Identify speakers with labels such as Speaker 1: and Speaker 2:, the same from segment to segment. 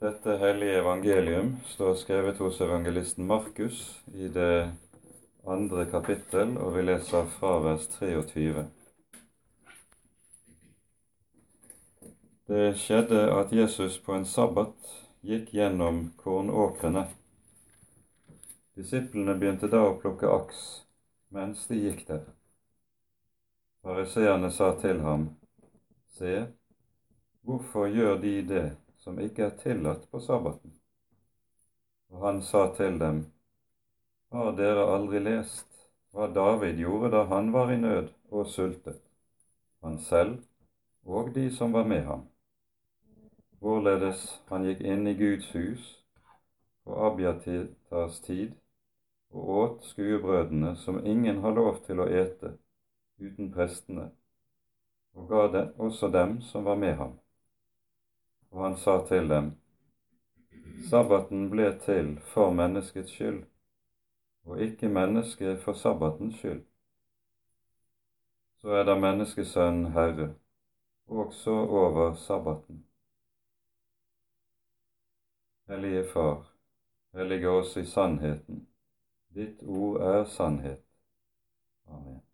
Speaker 1: Dette hellige evangelium står skrevet hos evangelisten Markus i det andre kapittel, og vi leser fra vers 23. Det skjedde at Jesus på en sabbat gikk gjennom kornåkrene. Disiplene begynte da å plukke aks mens de gikk der. Fariseerne sa til ham, Se, hvorfor gjør de det? Som ikke er tillatt på sabbaten. Og han sa til dem, Har dere aldri lest hva David gjorde da han var i nød og sultet, han selv og de som var med ham? Hvorledes han gikk inn i Guds hus på Abiatars tid og åt skuebrødene som ingen har lov til å ete uten prestene, og ga det også dem som var med ham og han sa til dem, Sabbaten ble til for menneskets skyld, og ikke mennesket for sabbatens skyld. Så er da menneskesønnen Herre, også over sabbaten. Hellige Far, hellige oss i sannheten. Ditt ord er sannhet. Amen.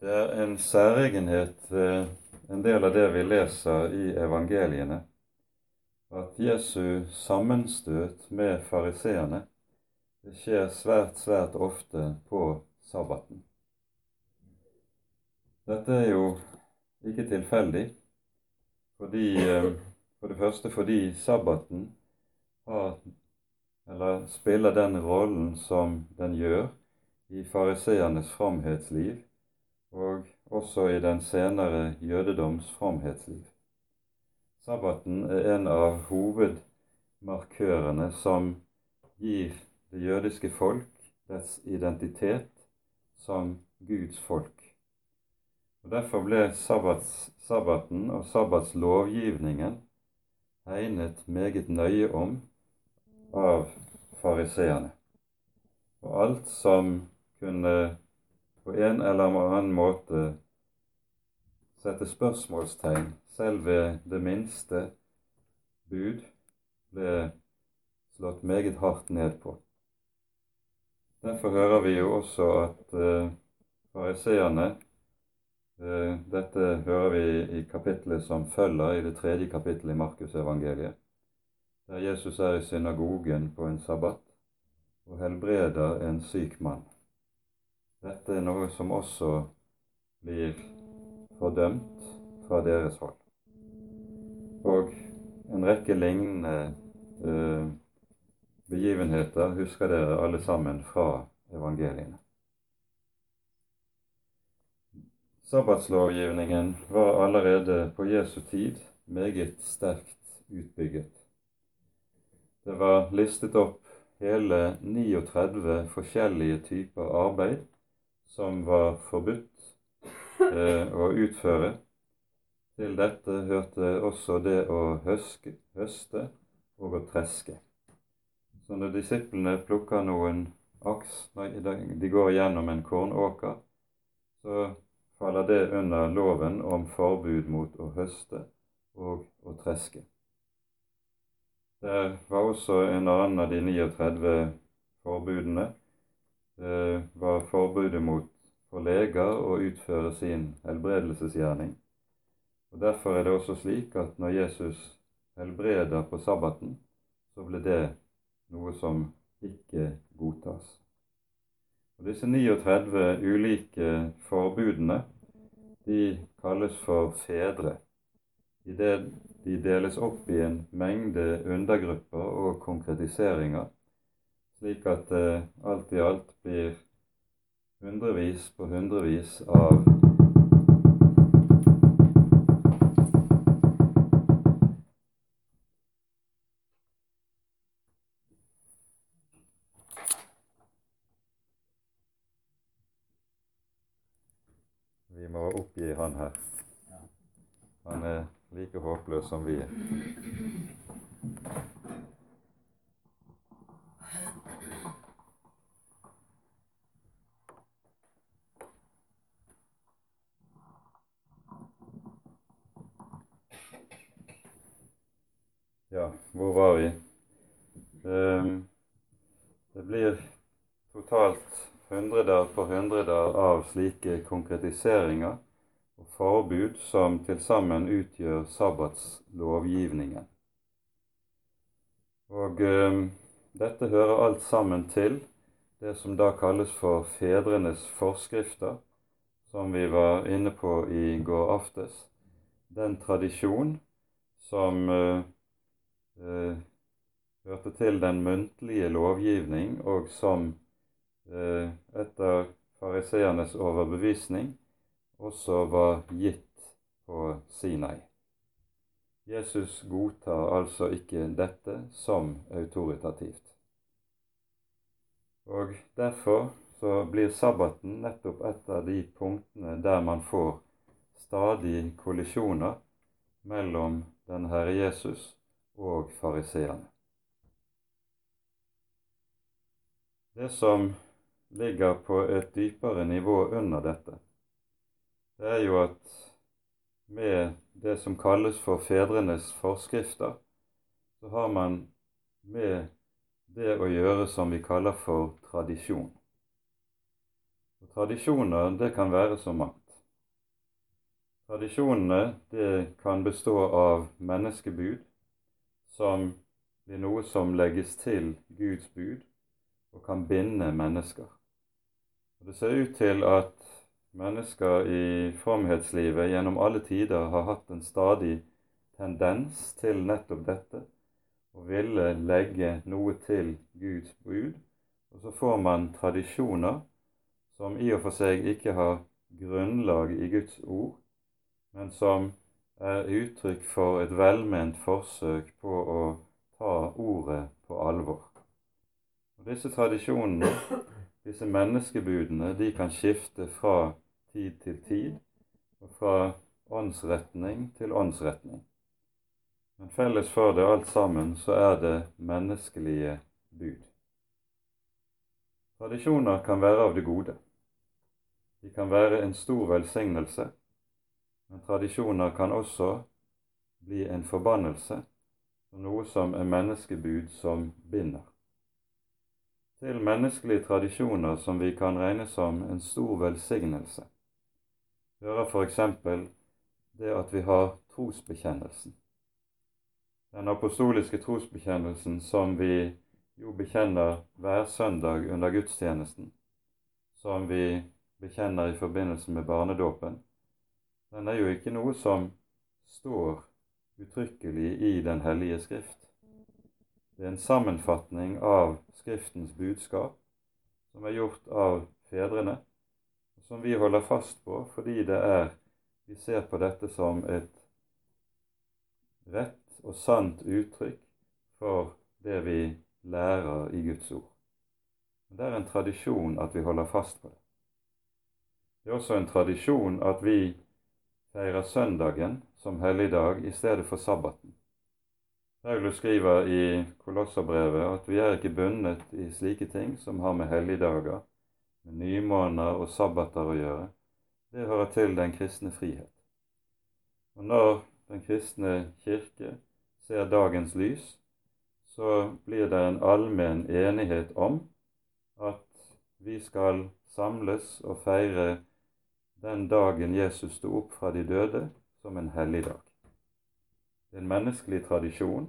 Speaker 1: Det er en særegenhet en del av det vi leser i evangeliene, at Jesu sammenstøt med fariseerne skjer svært, svært ofte på sabbaten. Dette er jo ikke tilfeldig, fordi, eh, for det første fordi sabbaten har, spiller den rollen som den gjør i fariseernes framhetsliv og også i den senere jødedoms fromhetsliv. Sabbaten er en av hovedmarkørene som gir det jødiske folk dets identitet som Guds folk. Og Derfor ble sabbats, sabbaten og sabbatslovgivningen egnet meget nøye om av fariseerne. Og alt som kunne på en eller annen måte sette spørsmålstegn selv ved det minste bud, ble slått meget hardt ned på. Derfor hører vi jo også at uh, fariseerne uh, Dette hører vi i kapittelet som følger i det tredje kapittelet i Markusevangeliet, der Jesus er i synagogen på en sabbat og helbreder en syk mann. Dette er noe som også blir fordømt fra deres hold. Og en rekke lignende eh, begivenheter husker dere alle sammen fra evangeliene. Sabbatslovgivningen var allerede på Jesu tid meget sterkt utbygget. Det var listet opp hele 39 forskjellige typer arbeid som var forbudt eh, å utføre. Til dette hørte også det å høske, høste og å treske. Så når disiplene plukker noen aks når de går gjennom en kornåker, så faller det under loven om forbud mot å høste og å treske. Det var også en annen av de 39 forbudene var forbudet mot for leger å utføre sin helbredelsesgjerning. Og Derfor er det også slik at når Jesus helbreder på sabbaten, så ble det noe som ikke godtas. Og Disse 39 ulike forbudene de kalles for fedre, idet de deles opp i en mengde undergrupper og konkretiseringer slik at det alt i alt hundrevis på hundrevis av Vi må oppgi han her. Han er like håpløs som vi er. Ja, hvor var vi? Ehm, det blir totalt hundreder på hundreder av slike og forbud som til sammen utgjør sabbatslovgivningen. Og eh, dette hører alt sammen til det som da kalles for fedrenes forskrifter, som vi var inne på i går aftes. Den tradisjon som eh, eh, hørte til den muntlige lovgivning, og som eh, etter fariseernes overbevisning også var gitt på Sinai. Jesus godtar altså ikke dette som autoritativt. Og Derfor så blir sabbaten nettopp et av de punktene der man får stadig kollisjoner mellom den Herre Jesus og fariseerne. Det som ligger på et dypere nivå under dette, det er jo at med det som kalles for fedrenes forskrifter, så har man med det å gjøre som vi kaller for tradisjon. Og Tradisjoner, det kan være så mangt. Tradisjonene, det kan bestå av menneskebud, som blir noe som legges til Guds bud og kan binde mennesker. Og Det ser ut til at mennesker i fromhetslivet gjennom alle tider har hatt en stadig tendens til nettopp dette, å ville legge noe til Guds bud. Og så får man tradisjoner som i og for seg ikke har grunnlag i Guds ord, men som er uttrykk for et velment forsøk på å ta ordet på alvor. Og Disse tradisjonene, disse menneskebudene, de kan skifte fra tid til tid og fra åndsretning til åndsretning. Men felles for det alt sammen så er det menneskelige bud. Tradisjoner kan være av det gode. De kan være en stor velsignelse men tradisjoner kan også bli en forbannelse, noe som er menneskebud som binder. Til menneskelige tradisjoner som vi kan regne som en stor velsignelse, hører f.eks. det at vi har trosbekjennelsen. Den apostoliske trosbekjennelsen som vi jo bekjenner hver søndag under gudstjenesten, som vi bekjenner i forbindelse med barnedåpen, den er jo ikke noe som står uttrykkelig i Den hellige skrift. Det er en sammenfatning av Skriftens budskap som er gjort av fedrene, og som vi holder fast på fordi det er vi ser på dette som et rett og sant uttrykk for det vi lærer i Guds ord. Det er en tradisjon at vi holder fast på det. Det er også en tradisjon at vi feirer søndagen som helligdag i stedet for sabbaten. Paulus skriver i Kolosserbrevet at vi er ikke bundet i slike ting som har med helligdager, med nymåner og sabbater å gjøre. Det hører til den kristne frihet. Og når den kristne kirke ser dagens lys, så blir det en allmenn enighet om at vi skal samles og feire den dagen Jesus sto opp fra de døde, som en helligdag. Det er en menneskelig tradisjon.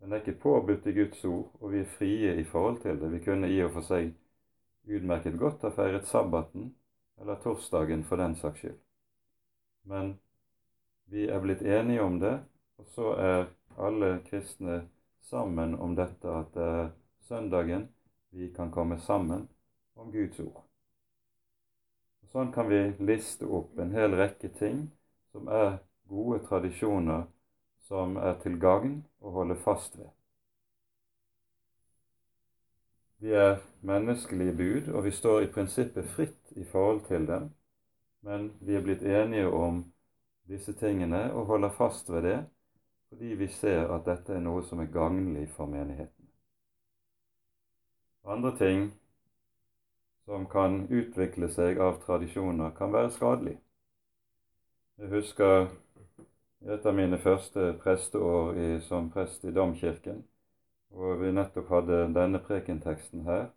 Speaker 1: Den er ikke påbudt i Guds ord, og vi er frie i forhold til det. Vi kunne i og for seg utmerket godt ha feiret sabbaten eller torsdagen for den saks skyld. Men vi er blitt enige om det, og så er alle kristne sammen om dette at det er søndagen vi kan komme sammen om Guds ord. Sånn kan vi liste opp en hel rekke ting som er gode tradisjoner som er til gagn å holde fast ved. Vi er menneskelige bud, og vi står i prinsippet fritt i forhold til dem, men vi er blitt enige om disse tingene og holder fast ved det fordi vi ser at dette er noe som er gagnlig for menigheten. Andre ting som kan utvikle seg av tradisjoner, kan være skadelig. Jeg husker et av mine første presteår i, som prest i Domkirken, og vi nettopp hadde denne prekenteksten her,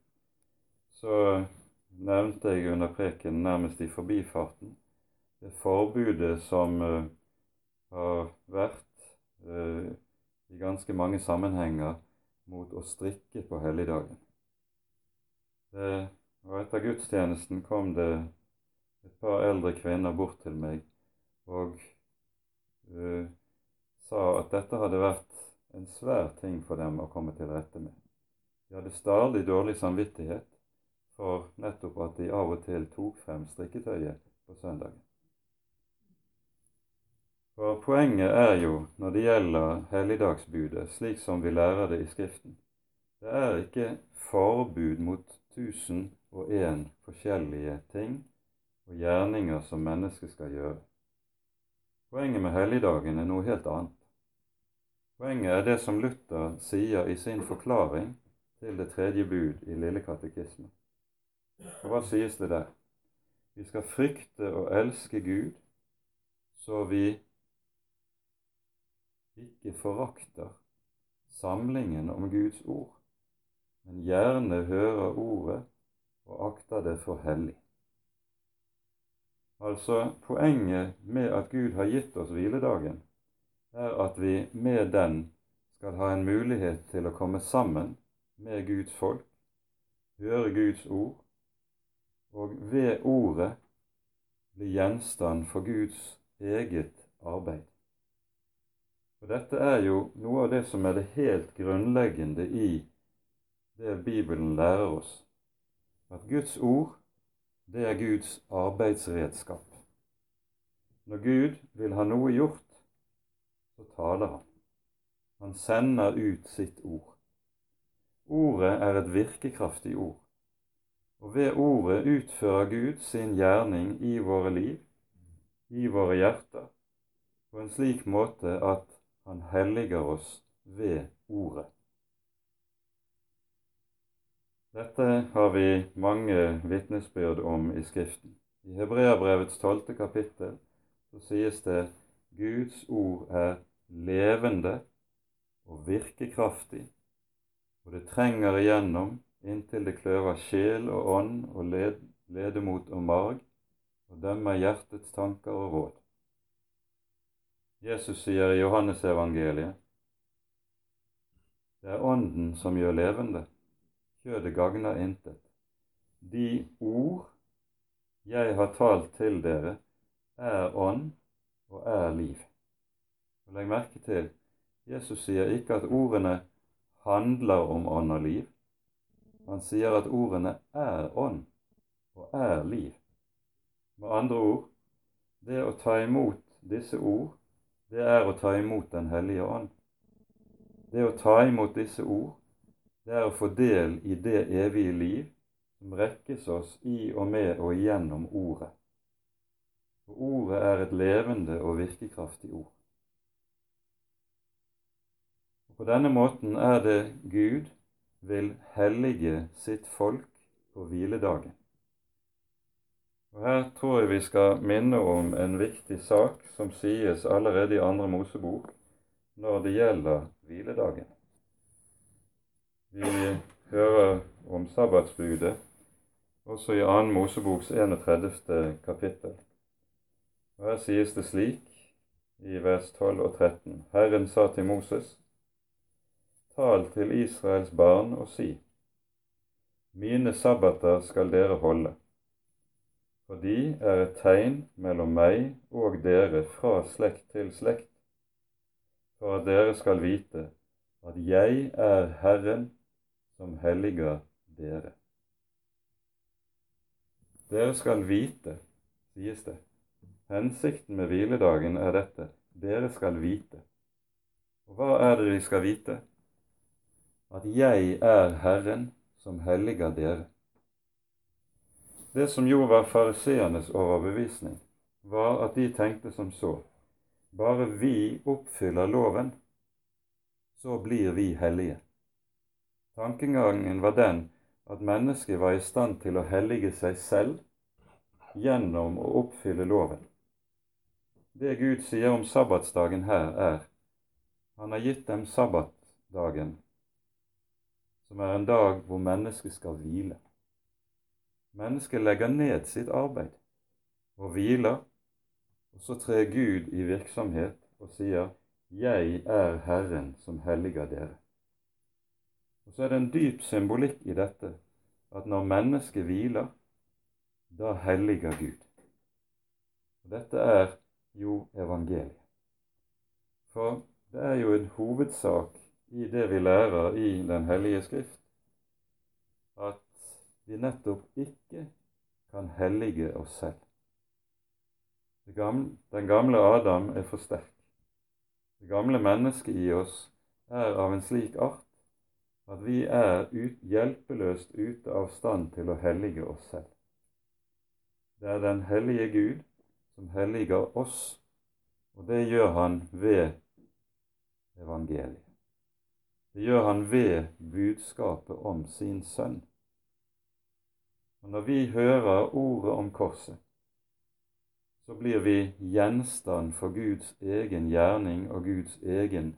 Speaker 1: så nevnte jeg under preken nærmest i forbifarten det forbudet som uh, har vært uh, i ganske mange sammenhenger mot å strikke på helligdagen. Det, og etter gudstjenesten kom det et par eldre kvinner bort til meg og uh, sa at dette hadde vært en svær ting for dem å komme til rette med. De hadde stadig dårlig samvittighet for nettopp at de av og til tok frem strikketøyet på søndagen. For poenget er jo, når det gjelder helligdagsbudet, slik som vi lærer det i Skriften, det er ikke forbud mot tusen og én forskjellige ting og gjerninger som mennesket skal gjøre. Poenget med helligdagen er noe helt annet. Poenget er det som Luther sier i sin forklaring til det tredje bud i Lille katekisme. Og hva sies det der? Vi skal frykte og elske Gud, så vi ikke forakter samlingen om Guds ord, men gjerne hører ordet og akter det for hellig. Altså, poenget med at Gud har gitt oss hviledagen, er at vi med den skal ha en mulighet til å komme sammen med Guds folk, høre Guds ord, og ved ordet bli gjenstand for Guds eget arbeid. Og Dette er jo noe av det som er det helt grunnleggende i det Bibelen lærer oss. At Guds ord, det er Guds arbeidsredskap. Når Gud vil ha noe gjort, så taler han. Han sender ut sitt ord. Ordet er et virkekraftig ord. Og ved ordet utfører Gud sin gjerning i våre liv, i våre hjerter, på en slik måte at han helliger oss ved Ordet. Dette har vi mange vitnesbyrd om i Skriften. I Hebreabrevets tolvte kapittel så sies det Guds ord er levende og virkekraftig, og det trenger igjennom inntil det kløver sjel og ånd og led, ledemot og marg, og dømmer hjertets tanker og råd. Jesus sier i Johannesevangeliet det er Ånden som gjør levende, kjødet gagner intet. De ord jeg har talt til dere, er ånd og er liv. Og Legg merke til Jesus sier ikke at ordene handler om ånd og liv. Han sier at ordene er ånd og er liv. Med andre ord, det å ta imot disse ord det er å ta imot Den hellige ånd. Det å ta imot disse ord, det er å få del i det evige liv som rekkes oss i og med og gjennom Ordet. For Ordet er et levende og virkekraftig ord. Og På denne måten er det Gud vil hellige sitt folk på hviledagen. Og Her tror jeg vi skal minne om en viktig sak som sies allerede i Andre Mosebok når det gjelder hviledagen. Vi hører om sabbatsbudet også i 2. Moseboks 31. kapittel. Og Her sies det slik i vers 12 og 13.: Herren sa til Moses, tal til Israels barn og si:" Mine sabbater skal dere holde for de er et tegn mellom meg og dere fra slekt til slekt, for at dere skal vite at jeg er Herren som helliger dere. Dere skal vite, sies det. Hensikten med hviledagen er dette. Dere skal vite. Og hva er det vi skal vite? At jeg er Herren som helliger dere. Det som jo var fariseernes overbevisning, var at de tenkte som så bare vi oppfyller loven, så blir vi hellige. Tankegangen var den at mennesket var i stand til å hellige seg selv gjennom å oppfylle loven. det Gud sier om sabbatsdagen her, er han har gitt dem sabbatdagen, som er en dag hvor mennesket skal hvile. Mennesket legger ned sitt arbeid og hviler, og så trer Gud i virksomhet og sier 'Jeg er Herren som helliger dere'. Og Så er det en dyp symbolikk i dette at når mennesket hviler, da helliger Gud. Og Dette er jo evangeliet. For det er jo en hovedsak i det vi lærer i Den hellige skrift, at vi nettopp ikke kan hellige oss selv. Den gamle Adam er for sterk. Det gamle mennesket i oss er av en slik art at vi er ut, hjelpeløst ute av stand til å hellige oss selv. Det er den hellige Gud som helliger oss, og det gjør han ved evangeliet. Det gjør han ved budskapet om sin sønn. Og Når vi hører ordet om korset, så blir vi gjenstand for Guds egen gjerning og Guds egen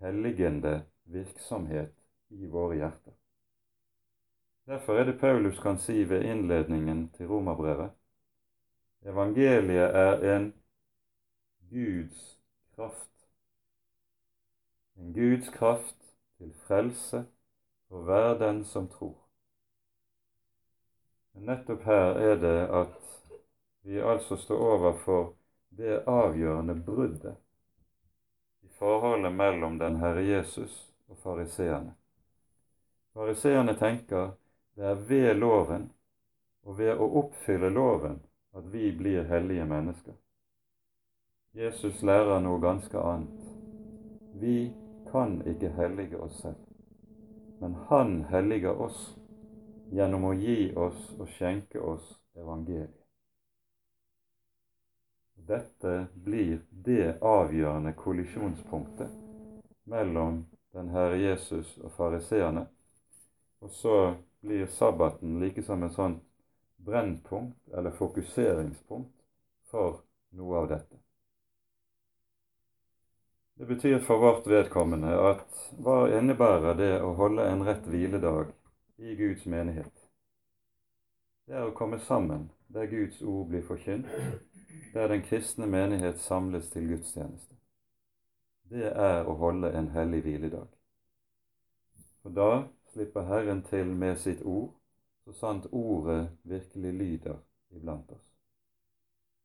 Speaker 1: helligende virksomhet i våre hjerter. Derfor er det Paulus kan si ved innledningen til romerbrevet evangeliet er en Guds kraft. En Guds kraft til frelse for hver den som tror. Men nettopp her er det at vi altså står overfor det avgjørende bruddet i forholdet mellom den Herre Jesus og fariseerne. Fariseerne tenker det er ved loven og ved å oppfylle loven at vi blir hellige mennesker. Jesus lærer noe ganske annet. Vi kan ikke hellige oss selv, men Han helliger oss gjennom å gi oss og skjenke oss evangeliet. Dette blir det avgjørende kollisjonspunktet mellom den Herre Jesus og fariseerne, og så blir sabbaten like som en sånn brennpunkt eller fokuseringspunkt for noe av dette. Det betyr for vårt vedkommende at hva innebærer det å holde en rett hviledag i Guds menighet? Det er å komme sammen der Guds ord blir forkynt, der den kristne menighet samles til gudstjeneste. Det er å holde en hellig hviledag. For da slipper Herren til med sitt ord, så sant ordet virkelig lyder iblant oss.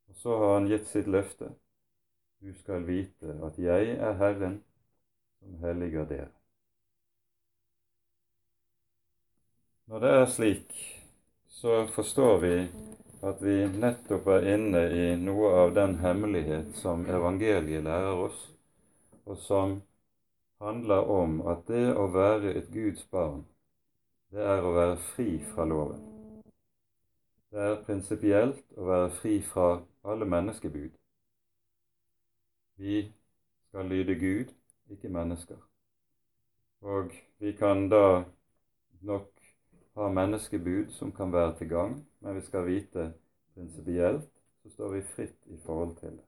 Speaker 1: Og så har Han gitt sitt løfte. Du skal vite at jeg er Herren som helliger dere. Når det er slik, så forstår vi at vi nettopp er inne i noe av den hemmelighet som evangeliet lærer oss, og som handler om at det å være et Guds barn, det er å være fri fra loven. Det er prinsipielt å være fri fra alle menneskebud. Vi skal lyde Gud, ikke mennesker. Og vi kan da nok ha menneskebud som kan være til gang, men vi skal vite prinsipielt så står vi fritt i forhold til det.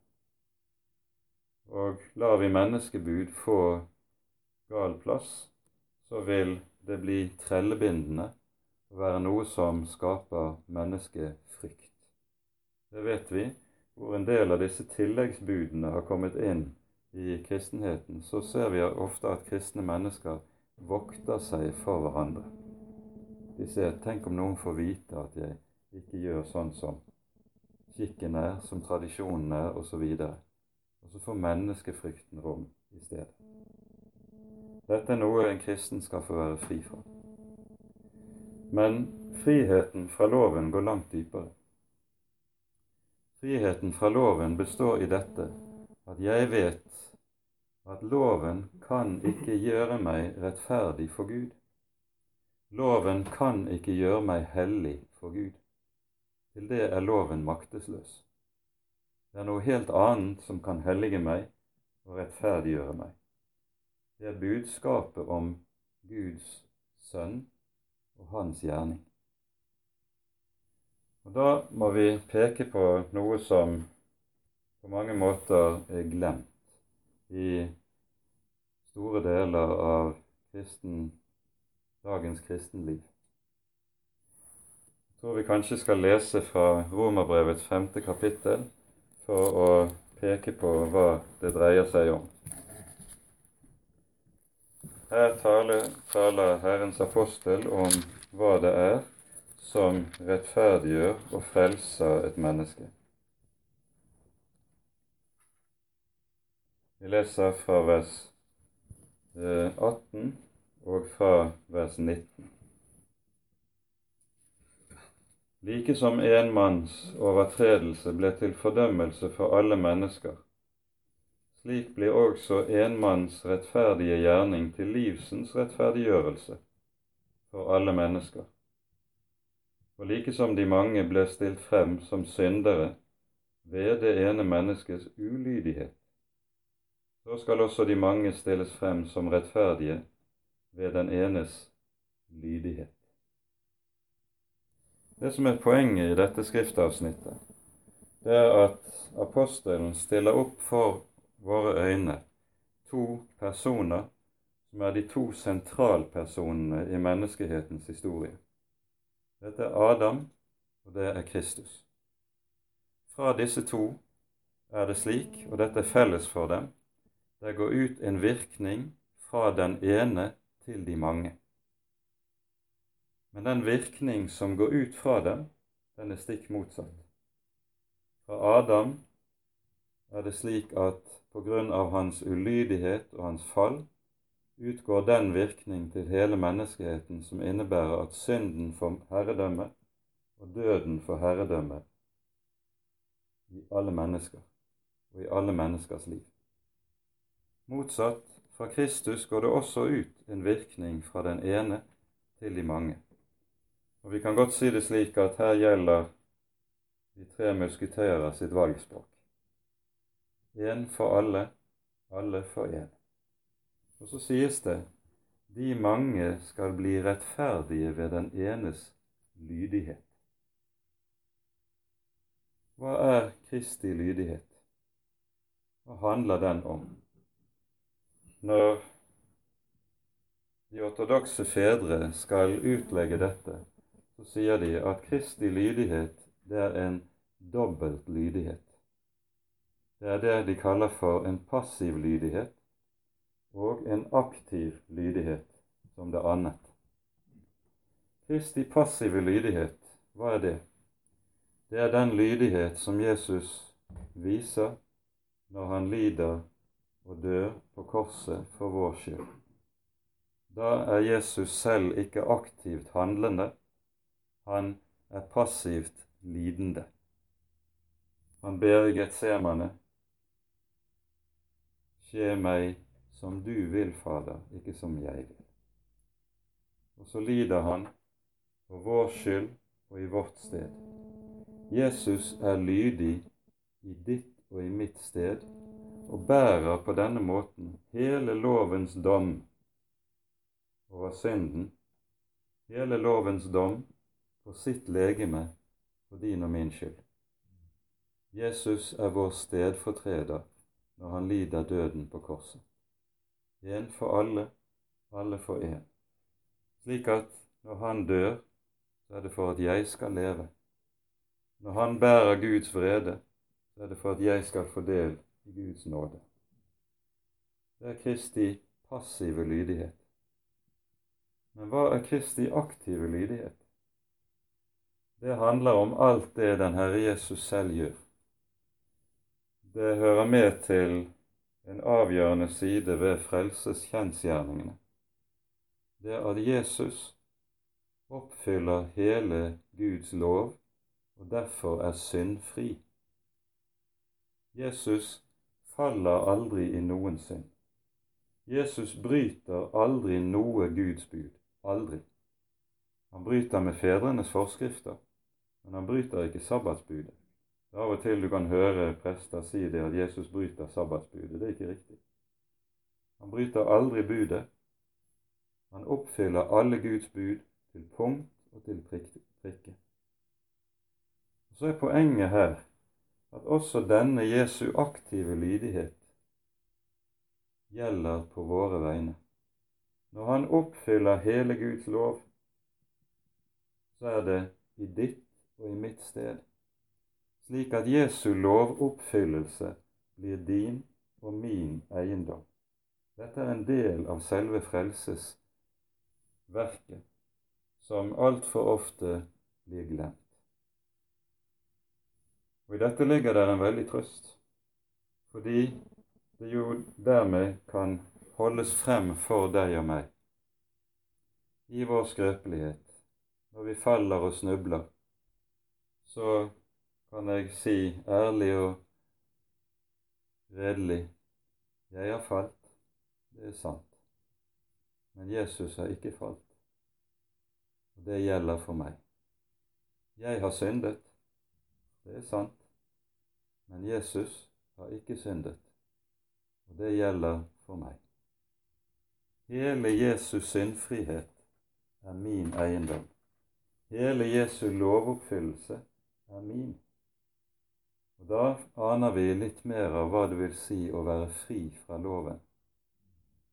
Speaker 1: Og lar vi menneskebud få gal plass, så vil det bli trellebindende og være noe som skaper menneskefrykt. Det vet vi. Hvor en del av disse tilleggsbudene har kommet inn i kristenheten, så ser vi ofte at kristne mennesker vokter seg for hverandre. De ser 'tenk om noen får vite at jeg ikke gjør sånn som skikken er, som tradisjonen er, osv. Og, og så får menneskefrykten rom i stedet. Dette er noe en kristen skal få være fri fra. Men friheten fra loven går langt dypere. Friheten fra loven består i dette at jeg vet at loven kan ikke gjøre meg rettferdig for Gud. Loven kan ikke gjøre meg hellig for Gud. Til det er loven maktesløs. Det er noe helt annet som kan hellige meg og rettferdiggjøre meg det er budskapet om Guds sønn og hans gjerning. Og Da må vi peke på noe som på mange måter er glemt i store deler av kristen, dagens kristenliv. Jeg tror vi kanskje skal lese fra Romerbrevets femte kapittel for å peke på hva det dreier seg om. Her taler, taler Herrens apostel om hva det er som rettferdiggjør og frelser et menneske. Vi leser fra vers 18 og fra vers 19. Like som en manns overtredelse ble til fordømmelse for alle mennesker, slik blir også en manns rettferdige gjerning til livsens rettferdiggjørelse for alle mennesker. Og like som de mange ble stilt frem som syndere ved det ene menneskets ulydighet, så skal også de mange stilles frem som rettferdige ved den enes lydighet. Det som er poenget i dette skriftavsnittet, det er at apostelen stiller opp for våre øyne to personer som er de to sentralpersonene i menneskehetens historie. Dette er Adam, og det er Kristus. Fra disse to er det slik, og dette er felles for dem, det går ut en virkning fra den ene til de mange. Men den virkning som går ut fra dem, den er stikk motsatt. Fra Adam er det slik at på grunn av hans ulydighet og hans fall utgår den virkning til hele menneskeheten som innebærer at synden får herredømme og døden får herredømme i alle mennesker og i alle menneskers liv. Motsatt, fra Kristus går det også ut en virkning fra den ene til de mange. Og Vi kan godt si det slik at her gjelder de tre musketerer sitt valgspråk. Én for alle, alle for én. Og så sies det de mange skal bli rettferdige ved den enes lydighet. Hva er Kristi lydighet? Hva handler den om? Når de ortodokse fedre skal utlegge dette, så sier de at Kristi lydighet det er en dobbelt lydighet. Det er det de kaller for en passiv lydighet og en aktiv lydighet som det annet. Kristi passive lydighet, hva er det? Det er den lydighet som Jesus viser når han lider og dør på korset for vår skyld. Da er Jesus selv ikke aktivt handlende, han er passivt lidende. Han ber i Getsemane Skje meg som du vil, Fader, ikke som jeg vil. Og så lider han for vår skyld og i vårt sted. Jesus er lydig i ditt og i mitt sted og bærer på denne måten hele lovens dom over synden, hele lovens dom på sitt legeme for din og min skyld. Jesus er vår stedfortreder når han lider døden på korset. Én for alle, alle for én. Slik at når han dør, så er det for at jeg skal leve. Når han bærer Guds vrede, så er det for at jeg skal få del i Guds nåde. Det er Kristi passive lydighet. Men hva er Kristi aktive lydighet? Det handler om alt det den Herre Jesus selv gjør det hører med til en avgjørende side ved frelseskjensgjerningene. Det er at Jesus oppfyller hele Guds lov og derfor er syndfri. Jesus faller aldri i noen synd. Jesus bryter aldri noe Guds bud. Aldri. Han bryter med fedrenes forskrifter, men han bryter ikke sabbatsbudet. Av og til du kan høre prester si det at Jesus bryter sabbatsbudet. Det er ikke riktig. Han bryter aldri budet. Han oppfyller alle Guds bud til punkt og til prikke. Så er poenget her at også denne Jesu aktive lydighet gjelder på våre vegne. Når han oppfyller hele Guds lov, så er det i ditt og i mitt sted, slik at Jesu lovoppfyllelse blir din og min eiendom. Dette er en del av selve frelsesverket, som altfor ofte blir glemt. Og I dette ligger det en veldig trøst, fordi det jo dermed kan holdes frem for deg og meg i vår skrøpelighet. Når vi faller og snubler, så kan jeg si ærlig og redelig jeg har falt, det er sant, men Jesus har ikke falt, og det gjelder for meg. Jeg har syndet, det er sant, men Jesus har ikke syndet, og det gjelder for meg. Hele Jesus syndfrihet er min eiendom. Hele Jesu lovoppfyllelse er min. Og Da aner vi litt mer av hva det vil si å være fri fra loven.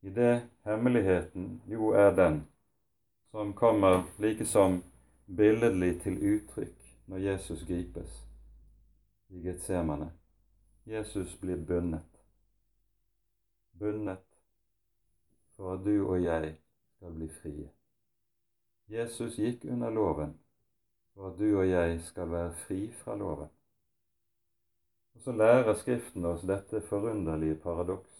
Speaker 1: I det hemmeligheten jo er den som kommer like som billedlig til uttrykk når Jesus gripes i Getsemane. Jesus blir bundet. Bundet for at du og jeg skal bli frie. Jesus gikk under loven for at du og jeg skal være fri fra loven. Og så lærer Skriften oss dette forunderlige paradoks,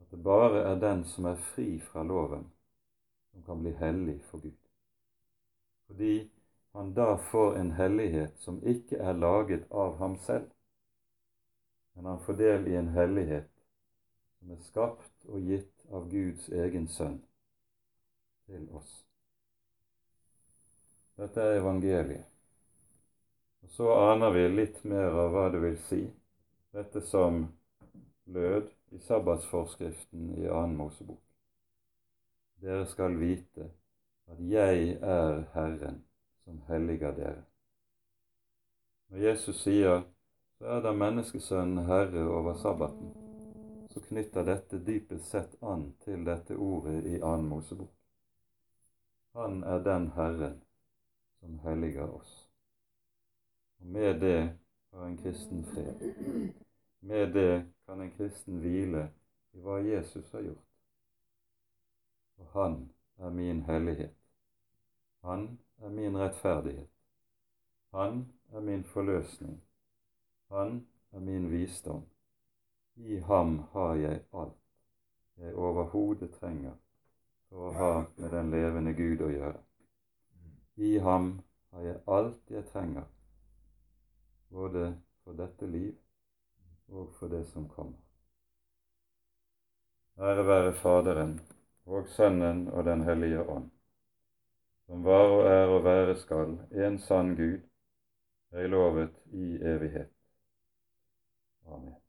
Speaker 1: at det bare er den som er fri fra loven, som kan bli hellig for Gud. Fordi han da får en hellighet som ikke er laget av ham selv, men han får del i en hellighet som er skapt og gitt av Guds egen sønn til oss. Dette er evangeliet. Og Så aner vi litt mer av hva det vil si, dette som lød i sabbatsforskriften i annen Mosebok. Dere skal vite at jeg er Herren som helliger dere. Når Jesus sier så er da menneskesønnen herre over sabbaten, så knytter dette dypest sett an til dette ordet i annen Mosebok. Han er den Herren som helliger oss. Og med det har en kristen fred. Med det kan en kristen hvile i hva Jesus har gjort. Og han er min hellighet. Han er min rettferdighet. Han er min forløsning. Han er min visdom. I ham har jeg alt jeg overhodet trenger for å ha med den levende Gud å gjøre. I ham har jeg alt jeg trenger, både for dette liv og for det som kommer. Ære være Faderen og Sønnen og Den hellige ånd som var og er og være skal, en sann Gud, høylovet i evighet. Amen.